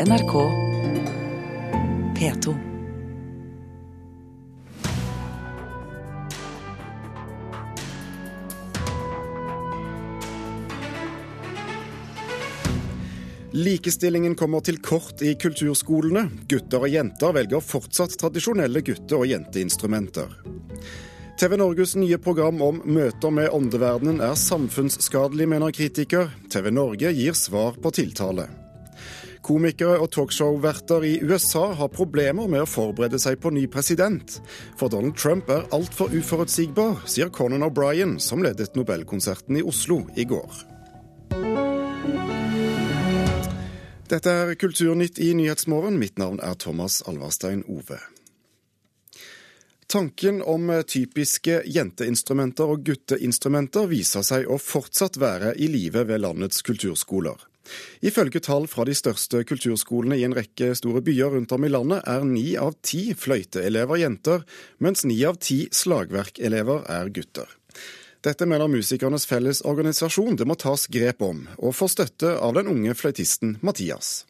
NRK P2. Likestillingen kommer til kort i kulturskolene. Gutter og jenter velger fortsatt tradisjonelle gutte- og jenteinstrumenter. TV Norges nye program om møter med åndeverdenen er samfunnsskadelig, mener kritiker. TV Norge gir svar på tiltale. Komikere og talkshow-verter i USA har problemer med å forberede seg på ny president. For Donald Trump er altfor uforutsigbar, sier Conan O'Brien, som ledet Nobelkonserten i Oslo i går. Dette er Kulturnytt i Nyhetsmorgen. Mitt navn er Thomas Alvarstein Ove. Tanken om typiske jenteinstrumenter og gutteinstrumenter viser seg å fortsatt være i live ved landets kulturskoler. Ifølge tall fra de største kulturskolene i en rekke store byer rundt om i landet, er ni av ti fløyteelever jenter, mens ni av ti slagverkelever er gutter. Dette mener Musikernes felles organisasjon det må tas grep om, og får støtte av den unge fløytisten Mathias.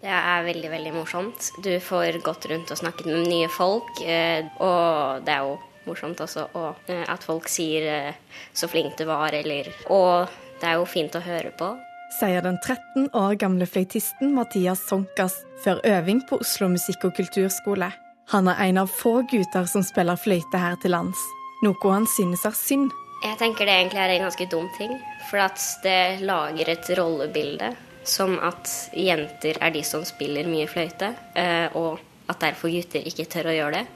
Det er veldig, veldig morsomt. Du får gått rundt og snakket med nye folk, eh, og det er jo morsomt også og, eh, at folk sier eh, 'så flink du var', eller Og det er jo fint å høre på. Sier den 13 år gamle fløytisten Mathias Sonkas før øving på Oslo musikk- og kulturskole. Han er en av få gutter som spiller fløyte her til lands, noe han synes er synd. Jeg tenker det egentlig er en ganske dum ting, for at det lager et rollebilde som at jenter er de som spiller mye fløyte, eh, og at derfor gutter ikke tør å gjøre det.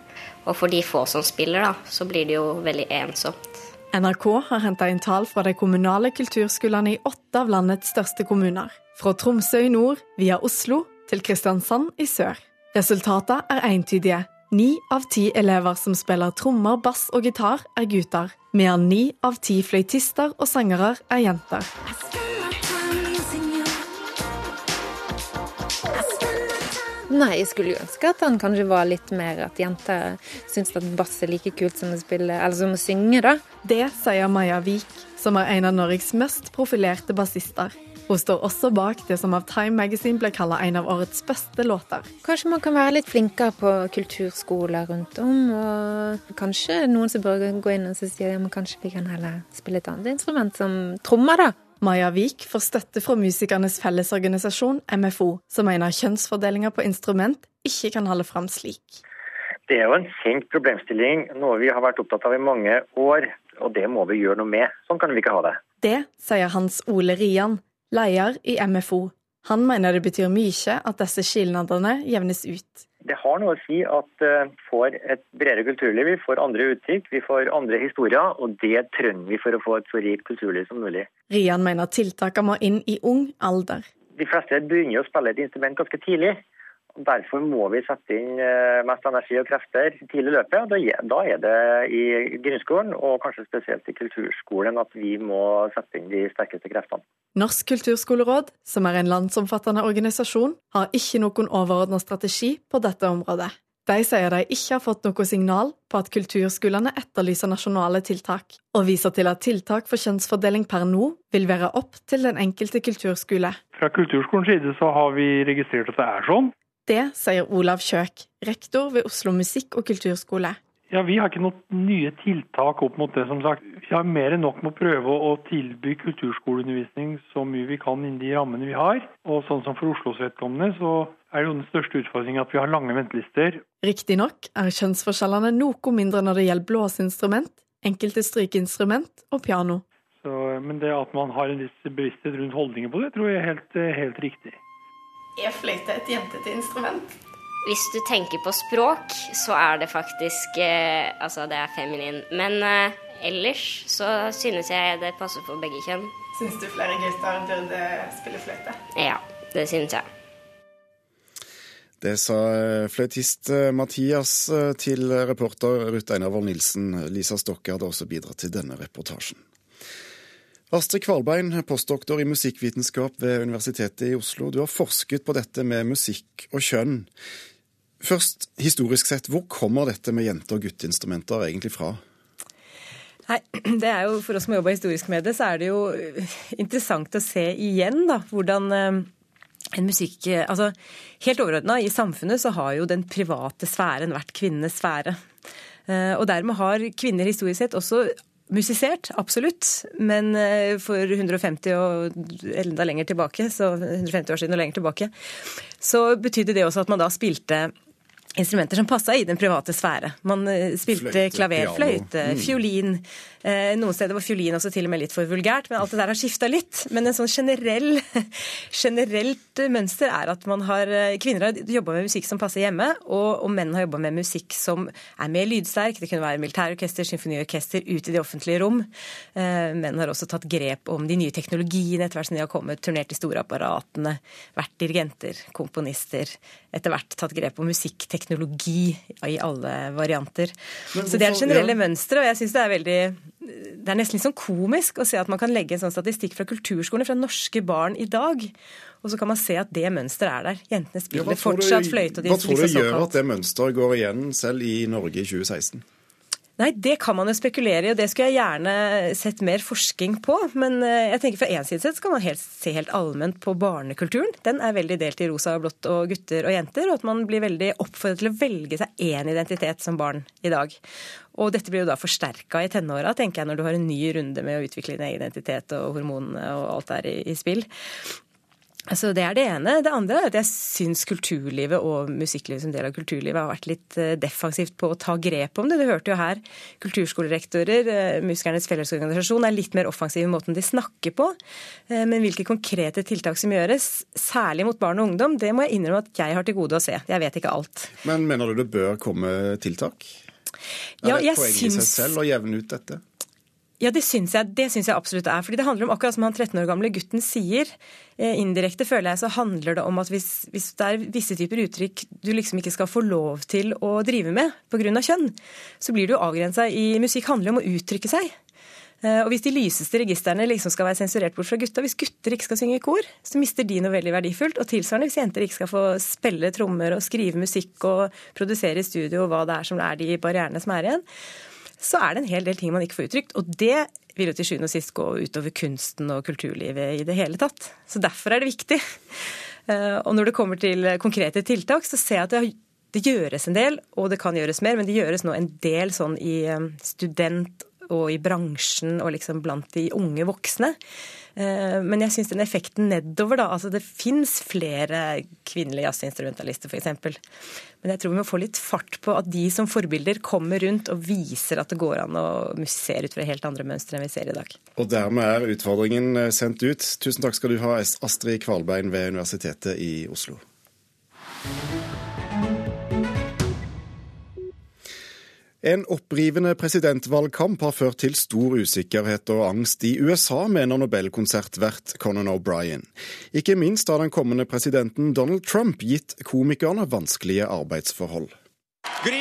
Og for de få som spiller, da, så blir det jo veldig ensomt. NRK har henta inn tall fra de kommunale kulturskolene i åtte av landets største kommuner. Fra Tromsø i nord via Oslo til Kristiansand i sør. Resultatene er entydige. Ni av ti elever som spiller trommer, bass og gitar, er gutter. Mer enn ni av ti fløytister og sangere er jenter. Nei, jeg skulle jo ønske at han kanskje var litt mer at jenter syns at bass er like kult som å spille, eller som å synge, da. Det sier Maja Vik, som er en av Norges mest profilerte bassister. Hun står også bak det som av Time Magazine ble kalt en av årets beste låter. Kanskje man kan være litt flinkere på kulturskoler rundt om, og kanskje noen som bør gå inn og si at ja, kanskje vi kan heller spille et annet instrument, som trommer, da. Maja Vik får støtte fra Musikernes fellesorganisasjon, MFO, som mener kjønnsfordelinga på instrument ikke kan holde fram slik. Det er jo en kjent problemstilling, noe vi har vært opptatt av i mange år. Og det må vi gjøre noe med. Sånn kan vi ikke ha det. Det sier Hans Ole Rian, leder i MFO. Han mener det betyr mye at disse skilnadene jevnes ut. Det har noe å si at vi får et bredere kulturliv, vi får andre uttrykk, vi får andre historier, og det trenger vi for å få et så rikt kulturliv som mulig. Rian mener tiltakene må inn i ung alder. De fleste begynner å spille et instrument ganske tidlig. Derfor må vi sette inn mest energi og krefter tidlig i løpet. Da er det i grunnskolen, og kanskje spesielt i kulturskolen, at vi må sette inn de sterkeste kreftene. Norsk kulturskoleråd, som er en landsomfattende organisasjon, har ikke noen overordnet strategi på dette området. De sier de ikke har fått noe signal på at kulturskolene etterlyser nasjonale tiltak, og viser til at tiltak for kjønnsfordeling per nå vil være opp til den enkelte kulturskole. Fra kulturskolens side så har vi registrert at det er sånn. Det sier Olav Kjøk, rektor ved Oslo musikk- og kulturskole. Ja, Vi har ikke noen nye tiltak opp mot det, som sagt. Vi har mer enn nok med å prøve å tilby kulturskoleundervisning så mye vi kan innen de rammene vi har. Og sånn som for Oslos vedkommende, så er det jo den største utfordringen at vi har lange ventelister. Riktignok er kjønnsforskjellene noe mindre når det gjelder blåseinstrument, enkelte strykeinstrument og piano. Så, men det at man har en viss bevissthet rundt holdninger på det, tror jeg er helt, helt riktig. Er fløyte et jentete instrument? Hvis du tenker på språk, så er det faktisk eh, Altså, det er feminin. Men eh, ellers så synes jeg det passer for begge kjønn. Syns du flere gutter burde spille fløyte? Ja, det synes jeg. Det sa fløytist Mathias til reporter Ruth Einar Vold Nilsen. Lisa Stokke hadde også bidratt til denne reportasjen. Astrid Kvalbein, postdoktor i musikkvitenskap ved Universitetet i Oslo. Du har forsket på dette med musikk og kjønn. Først, historisk sett, hvor kommer dette med jente- og gutteinstrumenter egentlig fra? Nei, det er jo, For oss som jobber historisk med det, så er det jo interessant å se igjen da, hvordan eh, en musikk altså Helt overordna i samfunnet så har jo den private sfæren vært kvinnenes sfære. Og dermed har kvinner historisk sett også musisert, absolutt. Men eh, for 150 og enda lenger tilbake, så 150 år siden og lenger tilbake, så betydde det også at man da spilte instrumenter som passa i den private sfære. Man spilte fløyte, klaver, fløyte, mm. fiolin, Eh, noen steder var fiolin også til og med litt for vulgært, men alt det der har skifta litt. Men en sånn generell, generelt mønster er at man har, eh, kvinner har jobba med musikk som passer hjemme, og, og menn har jobba med musikk som er mer lydsterk. Det kunne være militærorkester, symfoniorkester ute i det offentlige rom. Eh, menn har også tatt grep om de nye teknologiene etter hvert som de har kommet, turnert de store apparatene, vært dirigenter, komponister. Etter hvert tatt grep om musikkteknologi i alle varianter. Hvorfor, Så det er generelle ja. mønsteret, og jeg syns det er veldig det er nesten litt sånn komisk å se at man kan legge en sånn statistikk fra kulturskolene fra norske barn i dag, og så kan man se at det mønsteret er der. Jentene spiller ja, fortsatt fløyte. Hva tror du gjør at det mønsteret går igjen selv i Norge i 2016? Nei, Det kan man jo spekulere i, og det skulle jeg gjerne sett mer forskning på. Men eh, jeg tenker fra én side sett skal man helt, se helt allment på barnekulturen. Den er veldig delt i rosa og blått og gutter og jenter, og at man blir veldig oppfordret til å velge seg én identitet som barn i dag. Og dette blir jo da forsterka i tenåra, tenker jeg, når du har en ny runde med å utvikle din identitet og hormonene og alt er i, i spill. Altså, det er det ene. Det andre er at jeg syns kulturlivet og musikklivet som del av kulturlivet har vært litt eh, defensivt på å ta grep om det. Du hørte jo her kulturskolerektorer, eh, Musikernes fellesorganisasjon, er litt mer offensive i måten de snakker på. Eh, men hvilke konkrete tiltak som gjøres, særlig mot barn og ungdom, det må jeg innrømme at jeg har til gode å se. Jeg vet ikke alt. Men mener du det bør komme tiltak? Er det et poeng i seg selv å jevne ut dette? Ja, det syns jeg, det jeg absolutt er. Fordi det handler om akkurat som han 13 år gamle gutten sier. Eh, indirekte føler jeg så handler det om at hvis, hvis, det er visse typer uttrykk du liksom ikke skal få lov til å drive med pga. kjønn, så blir du avgrensa i Musikk handler om å uttrykke seg. Eh, og hvis de lyseste registrene liksom skal være sensurert bort fra gutta, hvis gutter ikke skal synge i kor, så mister de noe veldig verdifullt. Og tilsvarende hvis jenter ikke skal få spille trommer og skrive musikk og produsere i studio og hva det er som er de barrierene som er igjen så er det en hel del ting man ikke får uttrykt. Og det vil jo til sjuende og sist gå utover kunsten og kulturlivet i det hele tatt. Så derfor er det viktig. Eh, og når det kommer til konkrete tiltak, så ser jeg at det, gjøres en del, og det kan gjøres mer, men det gjøres nå en del sånn i eh, student- og i bransjen og liksom blant de unge voksne. Eh, men jeg syns den effekten nedover, da altså Det fins flere kvinnelige jazzinstrumentalister, f.eks. Men jeg tror vi må få litt fart på at de som forbilder kommer rundt og viser at det går an å musisere ut fra helt andre mønstre enn vi ser i dag. Og dermed er utfordringen eh, sendt ut. Tusen takk skal du ha, Astrid Kvalbein ved Universitetet i Oslo. En opprivende presidentvalgkamp har ført til stor usikkerhet og angst i USA, mener Nobelkonsertvert Conan O'Brien. Ikke minst har den kommende presidenten Donald Trump gitt komikerne vanskelige arbeidsforhold. Good.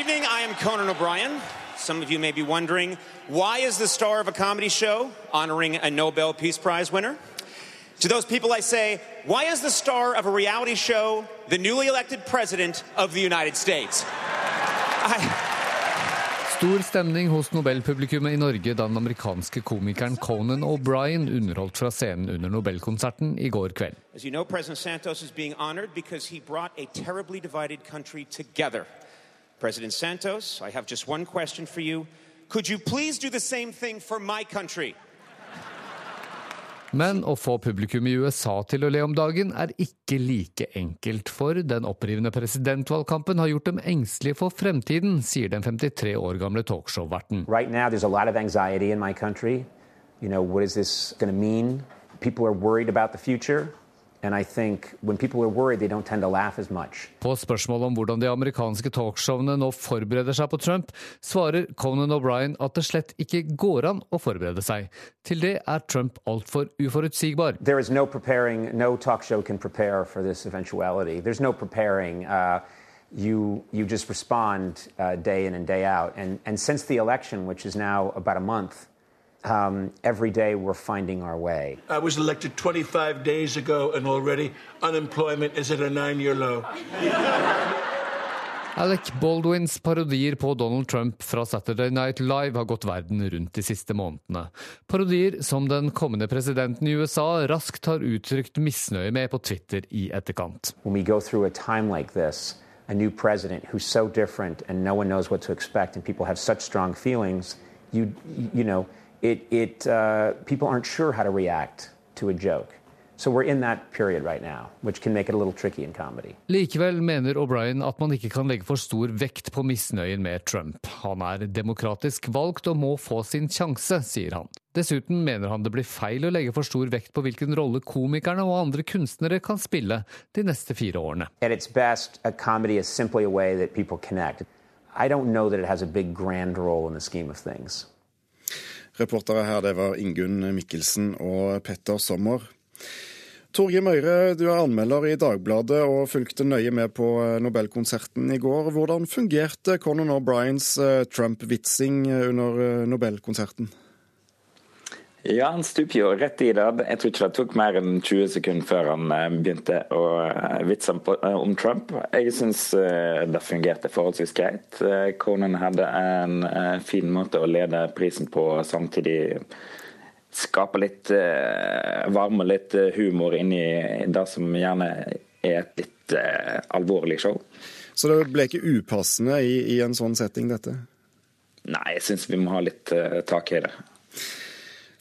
Some of you may be wondering why is the star of a comedy show honoring a Nobel Peace Prize winner? To those people, I say, why is the star of a reality show the newly elected president of the United States? I... Stor stemning hos Nobelpublikummet i Norge da den amerikanske komikeren Conan O'Brien underholdt fra scenen under Nobelkonserten i går kveld. You know, President Santos is being honored because he brought a terribly divided country together. President Santos, I have just one question for you. Could you please do the same thing for my country? Men å få publikum i USA til å le om dagen er ikke like enkelt, for den opprivende presidentvalgkampen har gjort dem engstelige for fremtiden, sier den 53 år gamle talkshow-verten. Right now, you know, what is this going to mean? People are worried about the. På spørsmålet om hvordan de amerikanske talkshowene nå forbereder seg på Trump, svarer Conan O'Brien at det slett ikke går an å forberede seg. Til det er Trump altfor uforutsigbar. No no no. Uh, you, you just respond uh, day in and day out. And, and since the election, which is now about a month, um, every day we're finding our way. I was elected 25 days ago, and already unemployment is at a nine year low. Alec Baldwins parodier på Donald Trump fra Saturday Night Live har gått verden rundt de siste månedene. Parodier som den kommende presidenten i USA raskt har uttrykt misnøye med på Twitter i etterkant. This, a new president who's so different and no one knows what to expect and people have such strong feelings, you, you know, it, it, uh, people aren't sure how to react to a joke. So we're in that period right now, which can make it a little tricky in comedy. Likevel mener O'Brien at man ikke kan legge for stor vekt på misnøyen med Trump. Han er demokratisk valgt og må få sin sjanse, sier han. Dessuten mener han det blir feil å legge for stor vekt på hvilken rolle komikerne og andre kunstnere kan spille de neste fire årene. At its best, a comedy is simply a way that people connect. I don't know that it has a big grand role in the scheme of things. Reportere her det var Ingunn Mikkelsen og Petter Sommer. Torgeir Møyre, du er anmelder i Dagbladet og fulgte nøye med på eh, Nobelkonserten i går. Hvordan fungerte Conan O'Briens eh, Trump-vitsing eh, under Nobelkonserten? Ja, han stuper jo rett i det. Jeg tror ikke det tok mer enn 20 sekunder før han begynte å vitse om Trump. Jeg syns det fungerte forholdsvis greit. Conan hadde en fin måte å lede prisen på, samtidig skape litt varme og litt eh, humor inni det som gjerne er et litt eh, alvorlig show. Så det ble ikke upassende i, i en sånn setting, dette? Nei, jeg syns vi må ha litt tak i det.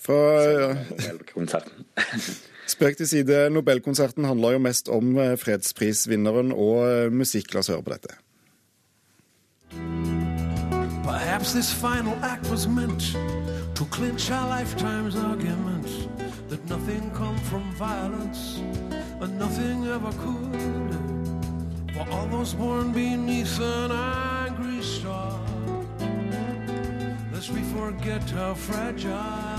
Fra Nobelkonserten. Spøk til side, Nobelkonserten handler jo mest om fredsprisvinneren og musikk. La oss høre på dette. Perhaps this final act was meant to clinch our lifetime's arguments that nothing come from violence and nothing ever could. For all those born beneath an angry star, lest we forget how fragile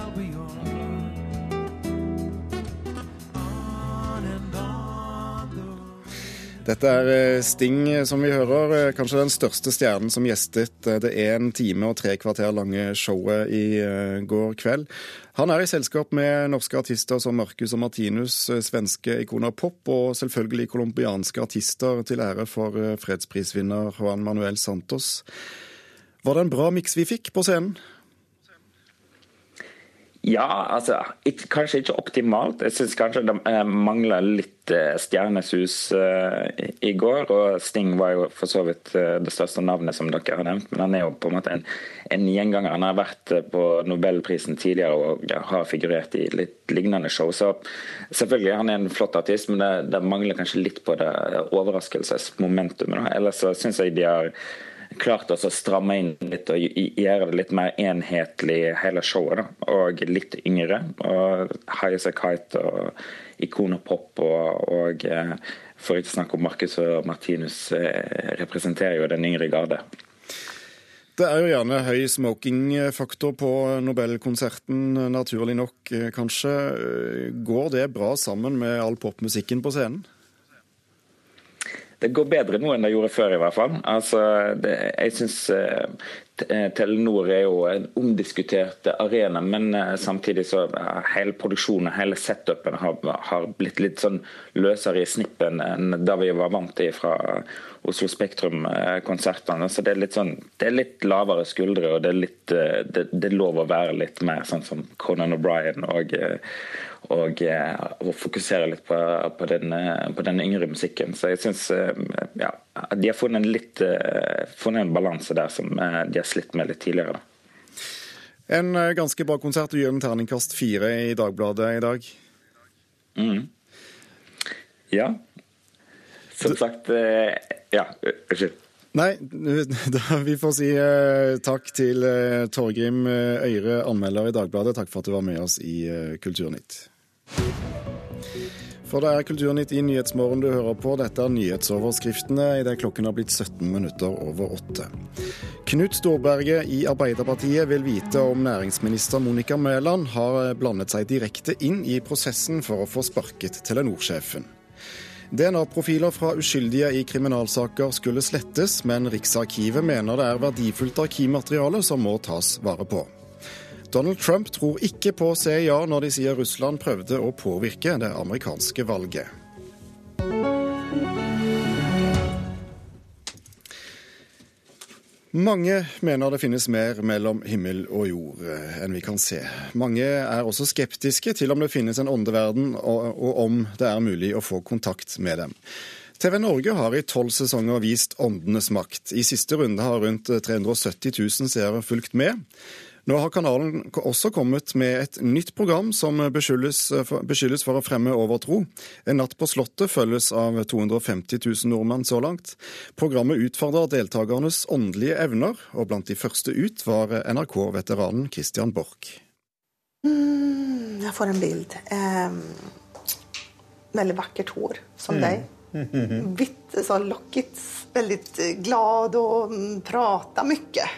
Dette er eh, Sting eh, som vi hører, eh, kanskje den største stjernen som gjestet det en time og tre kvarter lange showet i går kveld. Han er i selskap med norske artister som Marcus og Martinus, svenske ikoner pop, og selvfølgelig colombianske artister til ære for fredsprisvinner Juan Manuel Santos. Var det en bra miks vi fikk på scenen? Ja, altså ikke, Kanskje ikke optimalt. Jeg syns kanskje det eh, mangla litt eh, stjernesus uh, i går. Og Sting var jo for så vidt det største navnet som dere har nevnt, men han er jo på en måte en, en gjenganger. Han har vært på Nobelprisen tidligere og har figurert i litt lignende show. Så selvfølgelig han er en flott artist, men det, det mangler kanskje litt på det overraskelsesmomentumet. Ellers så syns jeg de har klart å stramme inn litt og gjøre det litt mer enhetlig hele showet. Da. Og litt yngre. og High as a Kite og Ikonopop Pop og, og eh, for ikke snakke om Marcus og Martinus eh, representerer jo den yngre garde. Det er jo gjerne høy smokingfaktor på Nobelkonserten, naturlig nok, eh, kanskje. Går det bra sammen med all popmusikken på scenen? Det går bedre nå enn det gjorde før, i hvert fall. Altså, det, jeg synes eh, eh, Telenor er jo en omdiskutert arena, men eh, samtidig så hele produksjonen, hele setupen, har, har, blitt litt sånn løsere i snippen enn da vi var vant til fra Oslo Spektrum-konsertene. Så det er litt sånn, det er litt lavere skuldre, og det er, litt, det, det er lov å være litt mer sånn som Conan O'Brien og, og, eh, og fokusere litt på, på, den, eh, på, den, yngre musikken. Så jeg syns eh, ja, de har funnet en, litt, funnet en balanse der som de har slitt med litt tidligere. En ganske bra konsert. Du gir en terningkast fire i Dagbladet i dag. Mm. Ja. Som sagt Ja, unnskyld. Nei, da, vi får si eh, takk til eh, Torgrim Øyre, anmelder i Dagbladet. Takk for at du var med oss i eh, Kulturnytt. For det er Kulturnytt i Nyhetsmorgen du hører på. Dette er nyhetsoverskriftene idet klokken har blitt 17 minutter over åtte. Knut Storberget i Arbeiderpartiet vil vite om næringsminister Monica Mæland har blandet seg direkte inn i prosessen for å få sparket Telenor-sjefen. DNA-profiler fra uskyldige i kriminalsaker skulle slettes, men Riksarkivet mener det er verdifullt arkivmateriale som må tas vare på. Donald Trump tror ikke på CIA når de sier Russland prøvde å påvirke det amerikanske valget. Mange mener det finnes mer mellom himmel og jord eh, enn vi kan se. Mange er også skeptiske til om det finnes en åndeverden, og, og om det er mulig å få kontakt med dem. TV Norge har i tolv sesonger vist åndenes makt. I siste runde har rundt 370 000 seere fulgt med. Nå har kanalen også kommet med et nytt program som beskyldes for, beskyldes for å fremme overtro. En natt på Slottet følges av 250 000 nordmenn så langt. Programmet utfordrer deltakernes åndelige evner, og blant de første ut var NRK-veteranen Christian Borch. Mm, jeg får en bild. Eh, veldig vakkert hår, som mm. deg. Hvitt, sånn lokkigt. Veldig glad og prater mye.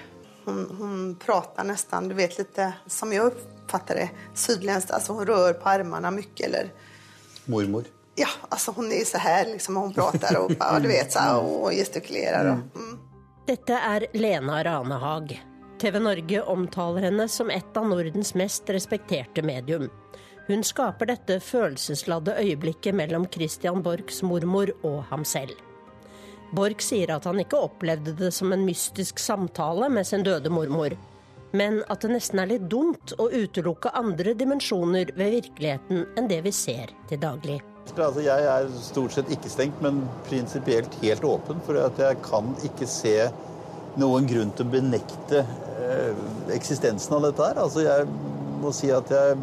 Hon, hon pratar nästan, du vet lite som jag uppfattar det, sydländskt. Alltså hon rör på armarna mycket eller... Mormor? Ja, alltså hon är så här liksom, hon pratar och ja, du vet så här, och gestikulerar. Och, mm. Dette er Lena Ranehag. TV Norge omtaler henne som et av Nordens mest respekterte medium. Hun skaper dette følelsesladde øyeblikket mellom Christian Borchs mormor og ham selv. Borch sier at han ikke opplevde det som en mystisk samtale med sin døde mormor, men at det nesten er litt dumt å utelukke andre dimensjoner ved virkeligheten enn det vi ser til daglig. Altså, jeg er stort sett ikke stengt, men prinsipielt helt åpen. For jeg kan ikke se noen grunn til å benekte eh, eksistensen av dette her. Altså, jeg må si at jeg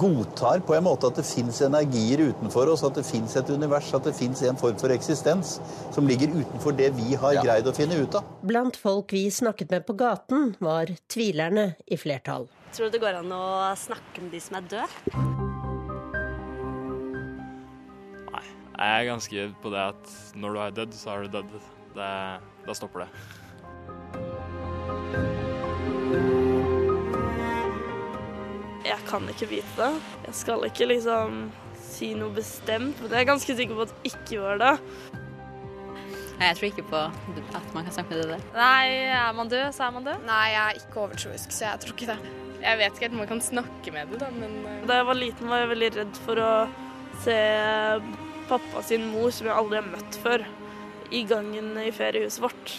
godtar på en måte at det fins energier utenfor oss, at det fins et univers, at det fins en form for eksistens som ligger utenfor det vi har ja. greid å finne ut av. Blant folk vi snakket med på gaten, var tvilerne i flertall. Tror du det går an å snakke med de som er døde? Nei, jeg er ganske på det at når du er dødd, så er du dødd. Da stopper det. Jeg kan ikke vite det. Jeg skal ikke liksom si noe bestemt, men jeg er ganske sikker på at jeg ikke gjør det. Jeg tror ikke på at man kan snakke med det der. Nei, er man død, så er man død. Nei, jeg er ikke overtroisk, så jeg tror ikke det. Jeg vet ikke helt om man kan snakke med det, da, men eh, Da jeg var liten, var jeg veldig redd for å se pappa sin mor, som jeg aldri har møtt før, i gangen i feriehuset vårt.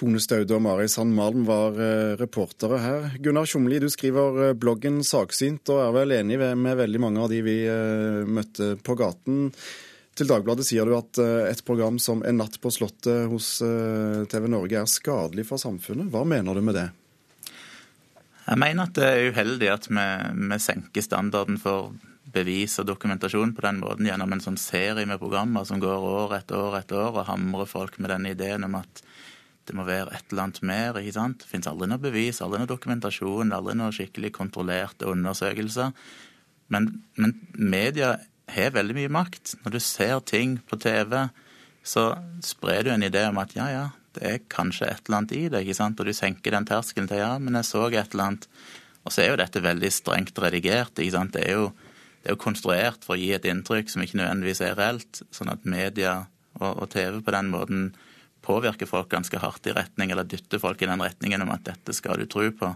Tone Staude og Mari Sand Malm var eh, reportere her. Gunnar Tjomli, du skriver eh, bloggen Saksynt, og er vel enig med veldig mange av de vi eh, møtte på gaten. Til Dagbladet sier du at et program som En natt på Slottet hos TV Norge er skadelig for samfunnet. Hva mener du med det? Jeg mener at det er uheldig at vi, vi senker standarden for bevis og dokumentasjon på den måten gjennom en sånn serie med programmer som går år etter år etter år og hamrer folk med den ideen om at det må være et eller annet mer. ikke sant? Det fins aldri noe bevis, aldri noe dokumentasjon, aldri noe skikkelig kontrollerte undersøkelser. Men, men media har veldig mye makt. Når du ser ting på TV, så sprer du en idé om at ja, ja, det er kanskje et eller annet i det. ikke sant? Og du senker den terskelen til ja, men jeg så et eller annet. Og så er jo dette veldig strengt redigert. ikke sant? Det er jo, det er jo konstruert for å gi et inntrykk som ikke nødvendigvis er reelt. Sånn at media og, og TV på den måten påvirker folk ganske hardt i retning, eller dytter folk i den retningen om at dette skal du tro på.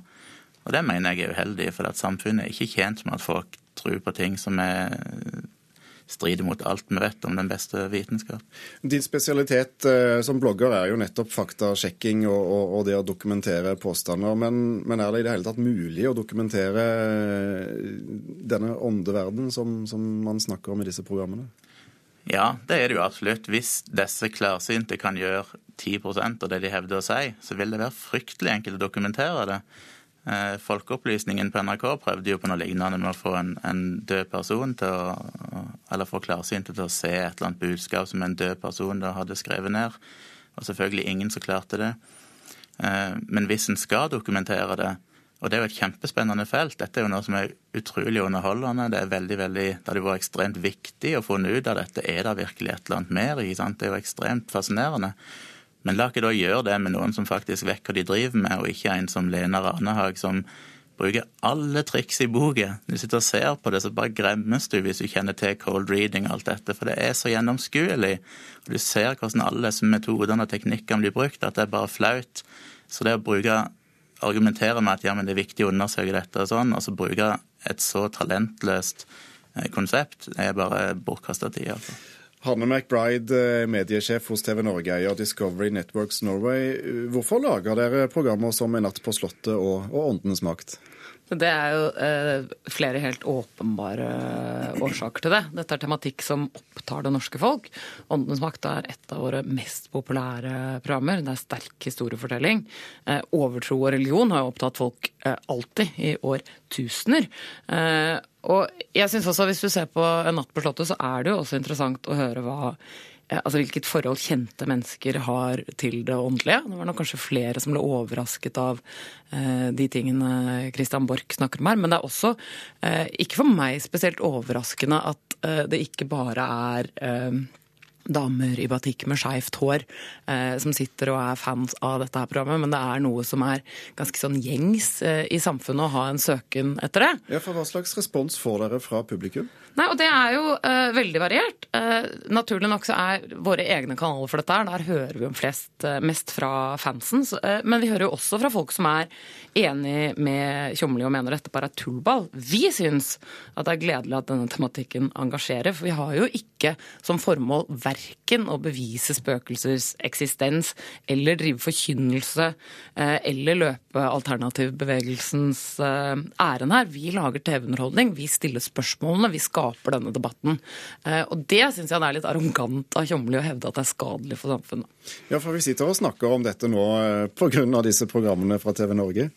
Og det mener jeg er uheldig, for at samfunnet er ikke tjent med at folk tror på ting som er strider mot alt vi vet om den beste vitenskap. Din spesialitet eh, som blogger er jo nettopp faktasjekking og, og, og det å dokumentere påstander. Men, men, er det i det hele tatt mulig å dokumentere denne åndeverdenen som, som man snakker om i disse programmene? Ja, det er det jo absolutt. Hvis disse klarsynte kan gjøre 10% av det de hevder å si, så vil det være fryktelig enkelt å dokumentere det. Eh, Folkeopplysningen på NRK prøvde jo på noe lignende med å få en, en død person til å Eller få klarsynte til å se et eller annet budskap som en død person da hadde skrevet ned. Og selvfølgelig ingen som klarte det. Eh, men hvis en skal dokumentere det, og det er jo et kjempespennende felt. Dette er jo noe som er utrolig underholdende. Det er veldig, veldig, det hadde vært ekstremt viktig å få ut av dette. Er det virkelig et eller annet mer? ikke sant? Det er jo ekstremt fascinerende. Men la ikke da gjøre det med noen som faktisk vet hva de driver med, og ikke en som Lena Ranehag, som bruker alle triks i boka. Du sitter og ser på det, så bare gremmes du hvis du kjenner til cold reading og alt dette, for det er så gjennomskuelig. Og du ser hvordan alle disse metodene og teknikkene blir brukt, at det er bare flaut. Så det å bruke argumenterer med at ja, det er viktig å undersøke dette, og sånn, og så bruke et så talentløst konsept, konsept, er bare bortkasta tid. Altså. Hanne McBride, eh, mediesjef hos TV Norge-eier Discovery Networks Norway. Hvorfor lager dere programmer som En natt på Slottet og, og Åndenes makt? Det er jo eh, flere helt åpenbare årsaker til det. Dette er tematikk som opptar det norske folk. Åndenes makt er et av våre mest populære programmer. Det er sterk historiefortelling. Eh, overtro og religion har jo opptatt folk eh, alltid, i årtusener. Og jeg synes også, hvis du ser på En natt på Slottet, så er det jo også interessant å høre hva altså hvilket forhold kjente mennesker har til det åndelige. Det var nok kanskje flere som ble overrasket av eh, de tingene Christian Borch snakker om her. Men det er også, eh, ikke for meg spesielt overraskende, at eh, det ikke bare er eh, damer i batikk med skeivt hår eh, som sitter og er fans av dette her programmet, men det er noe som er ganske sånn gjengs i samfunnet å ha en søken etter det. Ja, for Hva slags respons får dere fra publikum? Nei, og Det er jo eh, veldig variert. Uh, naturlig nok så er våre egne kanaler for dette her, der hører vi om flest, uh, mest fra fansen. Så, men vi hører jo også fra folk som er enig med Tjomli og mener dette bare er tullball. Vi syns at det er gledelig at denne tematikken engasjerer, for vi har jo ikke som formål verken å bevise spøkelsers eksistens eller drive forkynnelse eller løpe alternativbevegelsens ærend her. Vi lager TV-underholdning, vi stiller spørsmålene, vi skaper denne debatten. Eh, og det syns jeg det er litt arrogant av Tjomli å hevde at det er skadelig for samfunnet. Ja, for vi sitter og snakker om dette nå eh, pga. disse programmene fra TV Norge.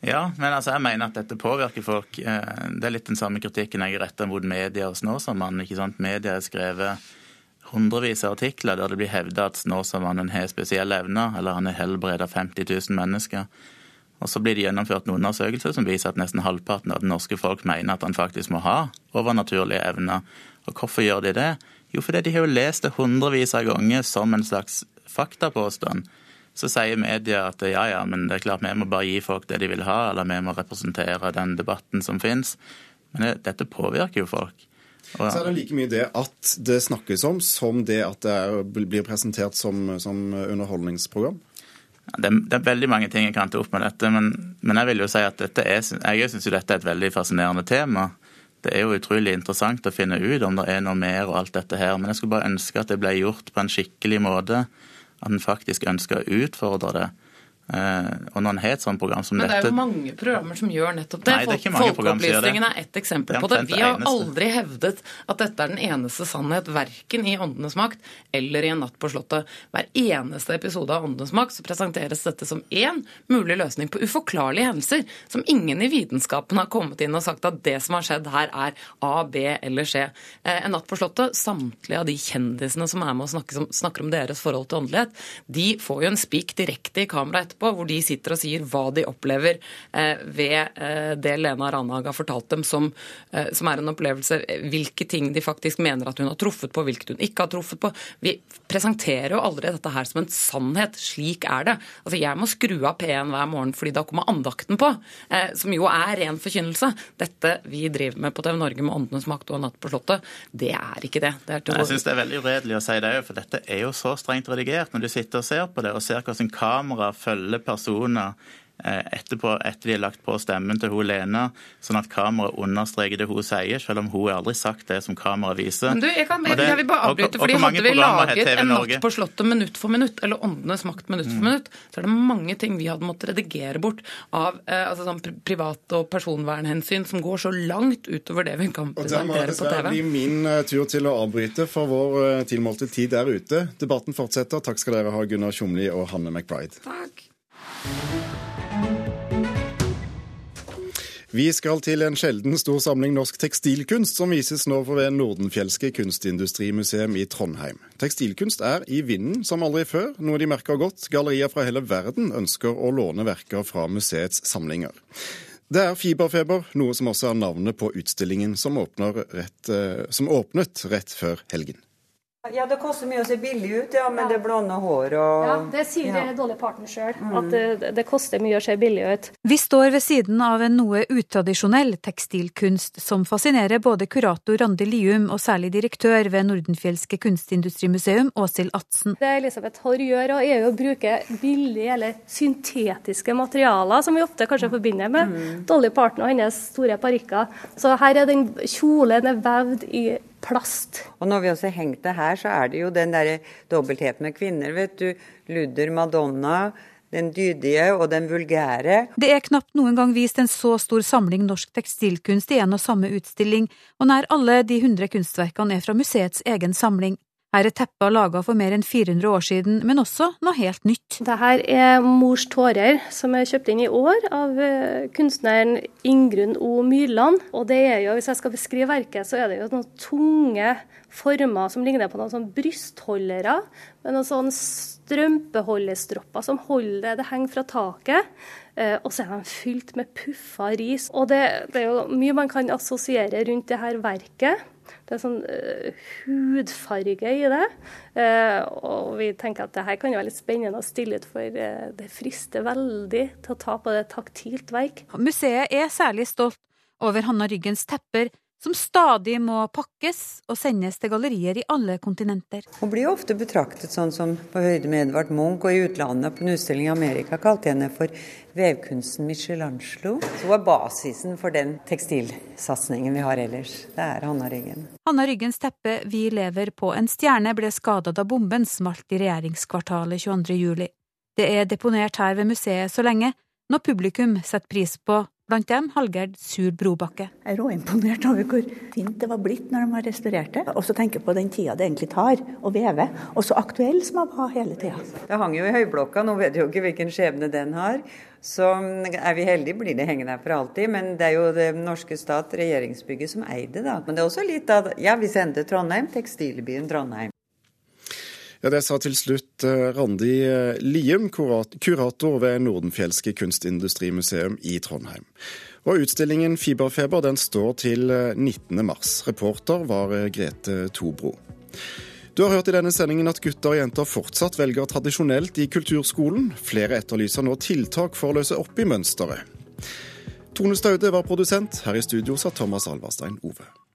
Ja, men altså jeg mener at dette påvirker folk. Eh, det er litt den samme kritikken jeg retter mot media og Snåsamannen. ikke sant? Media har skrevet hundrevis av artikler der det blir hevda at Snåsamannen har spesielle evner, eller han har helbreda 50 000 mennesker. Og så blir det gjennomført noen undersøkelser som viser at nesten halvparten av det norske folk mener at han faktisk må ha overnaturlige evner. Og hvorfor gjør de det? Jo, fordi de har jo lest det hundrevis av ganger som en slags faktapåstand. Så sier media at ja, ja, men det er klart vi må bare gi folk det de vil ha, eller vi må representere den debatten som finnes. Men det, dette påvirker jo folk. Og, så er det like mye det at det snakkes om, som det at det er, blir presentert som, som underholdningsprogram? Det, det, er veldig mange ting jeg kan ta opp med dette, men, men jeg vil jo si at dette er, jeg syns dette er et veldig fascinerende tema. Det er jo utrolig interessant å finne ut om det er noe mer og alt dette her. Men jeg skulle bare ønske at det ble gjort på en skikkelig måte. At en faktisk ønsker å utfordre det. Eh, og når en har et sånt program som dette Men det er jo mange programmer som gjør nettopp det. Nei, det er ikke mange Folkeopplysningen er ett eksempel på det. Vi har aldri hevdet at dette er den eneste sannhet, verken i Åndenes makt eller i En natt på Slottet. Hver eneste episode av Åndenes makt så presenteres dette som én mulig løsning på uforklarlige hendelser, som ingen i vitenskapen har kommet inn og sagt at det som har skjedd her, er A, B eller C. Eh, en natt på Slottet, samtlige av de kjendisene som er med og snakker om, deres forhold til åndelighet, de får jo en spik direkte i kamera etterpå på, hvor de sitter og sier hva de opplever eh, ved eh, det Lena Ranhag har fortalt dem, som, eh, som, er en opplevelse. Hvilke ting de faktisk mener at hun har truffet på, hvilket hun ikke har truffet på. Vi presenterer jo aldri dette her som en sannhet. Slik er det. Altså, Jeg må skru av P1 hver morgen fordi da kommer andakten på, som jo er ren forkynnelse. Dette vi driver med på TV Norge med Åndenes makt og Natt på Slottet, det er ikke det. det er Jeg syns det er veldig uredelig å si det òg, for dette er jo så strengt redigert. Når du sitter og ser på det, og ser hvordan kamera følger alle personer eh, etterpå, etter de har lagt på stemmen til hun Lena, sånn at kameraet understreker det hun sier, selv om hun har aldri sagt det som kameraet viser. Men du, jeg, kan, jeg, jeg vil bare avbryte, fordi Hadde vi laget En natt på Slottet minutt for minutt, eller Åndenes makt minutt for mm. minutt, så er det mange ting vi hadde måttet redigere bort av eh, altså sånn privat- og personvernhensyn som går så langt utover det vi kan presentere på TV. Det blir min uh, tur til å avbryte, for vår uh, tilmålte tid er ute. Debatten fortsetter. Takk skal dere ha, Gunnar Tjomli og Hanne McBride. Takk. Vi skal til en sjelden stor samling norsk tekstilkunst som vises nå ved Nordenfjelske kunstindustrimuseum i Trondheim. Tekstilkunst er i vinden som aldri før, noe de merker godt. Gallerier fra hele verden ønsker å låne verker fra museets samlinger. Det er fiberfeber, noe som også er navnet på utstillingen som, rett, eh, som åpnet rett før helgen. Ja, det koster mye å se billig ut, ja, men det blonde hår og Ja, det sier ja. dårlige Parton sjøl, mm. at det, det, koster mye å se billig ut. Vi står ved siden av en noe utradisjonell tekstilkunst som fascinerer både kurator Randi Lium og særlig direktør ved Nordenfjelske kunstindustrimuseum, Åshild Atsen. Det Elisabeth Haarr gjør, er å bruke billige eller syntetiske materialer, som vi ofte kanskje forbinder med mm. Dolly Parton og hennes store parykker. Så her er den kjolen er vevd i plast. Og når vi også hengt det her, så er det jo den derre dobbeltheten med kvinner, vet du. Ludder, Madonna. Den dydige og den vulgære. Det er knapt noen gang vist en så stor samling norsk tekstilkunst i en og samme utstilling, og nær alle de hundre kunstverkene er fra museets egen samling. Her er teppet laga for mer enn 400 år siden, men også noe helt nytt. Dette er Mors tårer, som er kjøpt inn i år av eh, kunstneren Ingrun O. Myrland. Og det er jo, hvis jeg skal beskrive verket, så er det jo noen tunge former som ligner på noen sånn brystholdere, med noen sånn strømpeholdestropper som holder det. Det henger fra taket. Eh, og så er de fylt med puffa ris. Og det, det er jo mye man kan assosiere rundt det her verket. Det er sånn uh, hudfarge i det. Uh, og vi tenker at det her kan jo være litt spennende å stille ut, for uh, det frister veldig til å ta på det taktilt verk. Museet er særlig stolt over Hanna Ryggens tepper, som stadig må pakkes og sendes til gallerier i alle kontinenter. Hun blir jo ofte betraktet sånn som på høyde med Edvard Munch, og i utlandet på en utstilling i Amerika kalte jeg henne for vevkunsten Michelangelo. Så er basisen for den tekstilsatsingen vi har ellers. Det er Hanna Ryggen. Hanna Ryggens teppe 'Vi lever på en stjerne' ble skada da bomben smalt i regjeringskvartalet 22.07. Det er deponert her ved museet så lenge, når publikum setter pris på Blant dem Hallgerd Sur Brobakke. Jeg er råimponert over hvor fint det var blitt når de har restaurert det. Og så tenke på den tida det egentlig tar å veve, og så aktuell som man var hele tida. Det hang jo i høyblokka, nå vet vi jo ikke hvilken skjebne den har. Så er vi heldige, blir det hengende her for alltid. Men det er jo det norske stat, regjeringsbygget, som eide det. Men det er også litt av Ja, vi sendte Trondheim, tekstilbyen Trondheim. Ja, Det sa til slutt eh, Randi Liem, kurator ved Nordenfjelske kunstindustrimuseum i Trondheim. Og Utstillingen Fiberfeber den står til 19. Eh, mars. Reporter var Grete Tobro. Du har hørt i denne sendingen at gutter og jenter fortsatt velger tradisjonelt i kulturskolen. Flere etterlyser nå tiltak for å løse opp i mønsteret. Tone Staude var produsent. Her i studio satt Thomas Alvarstein Ove.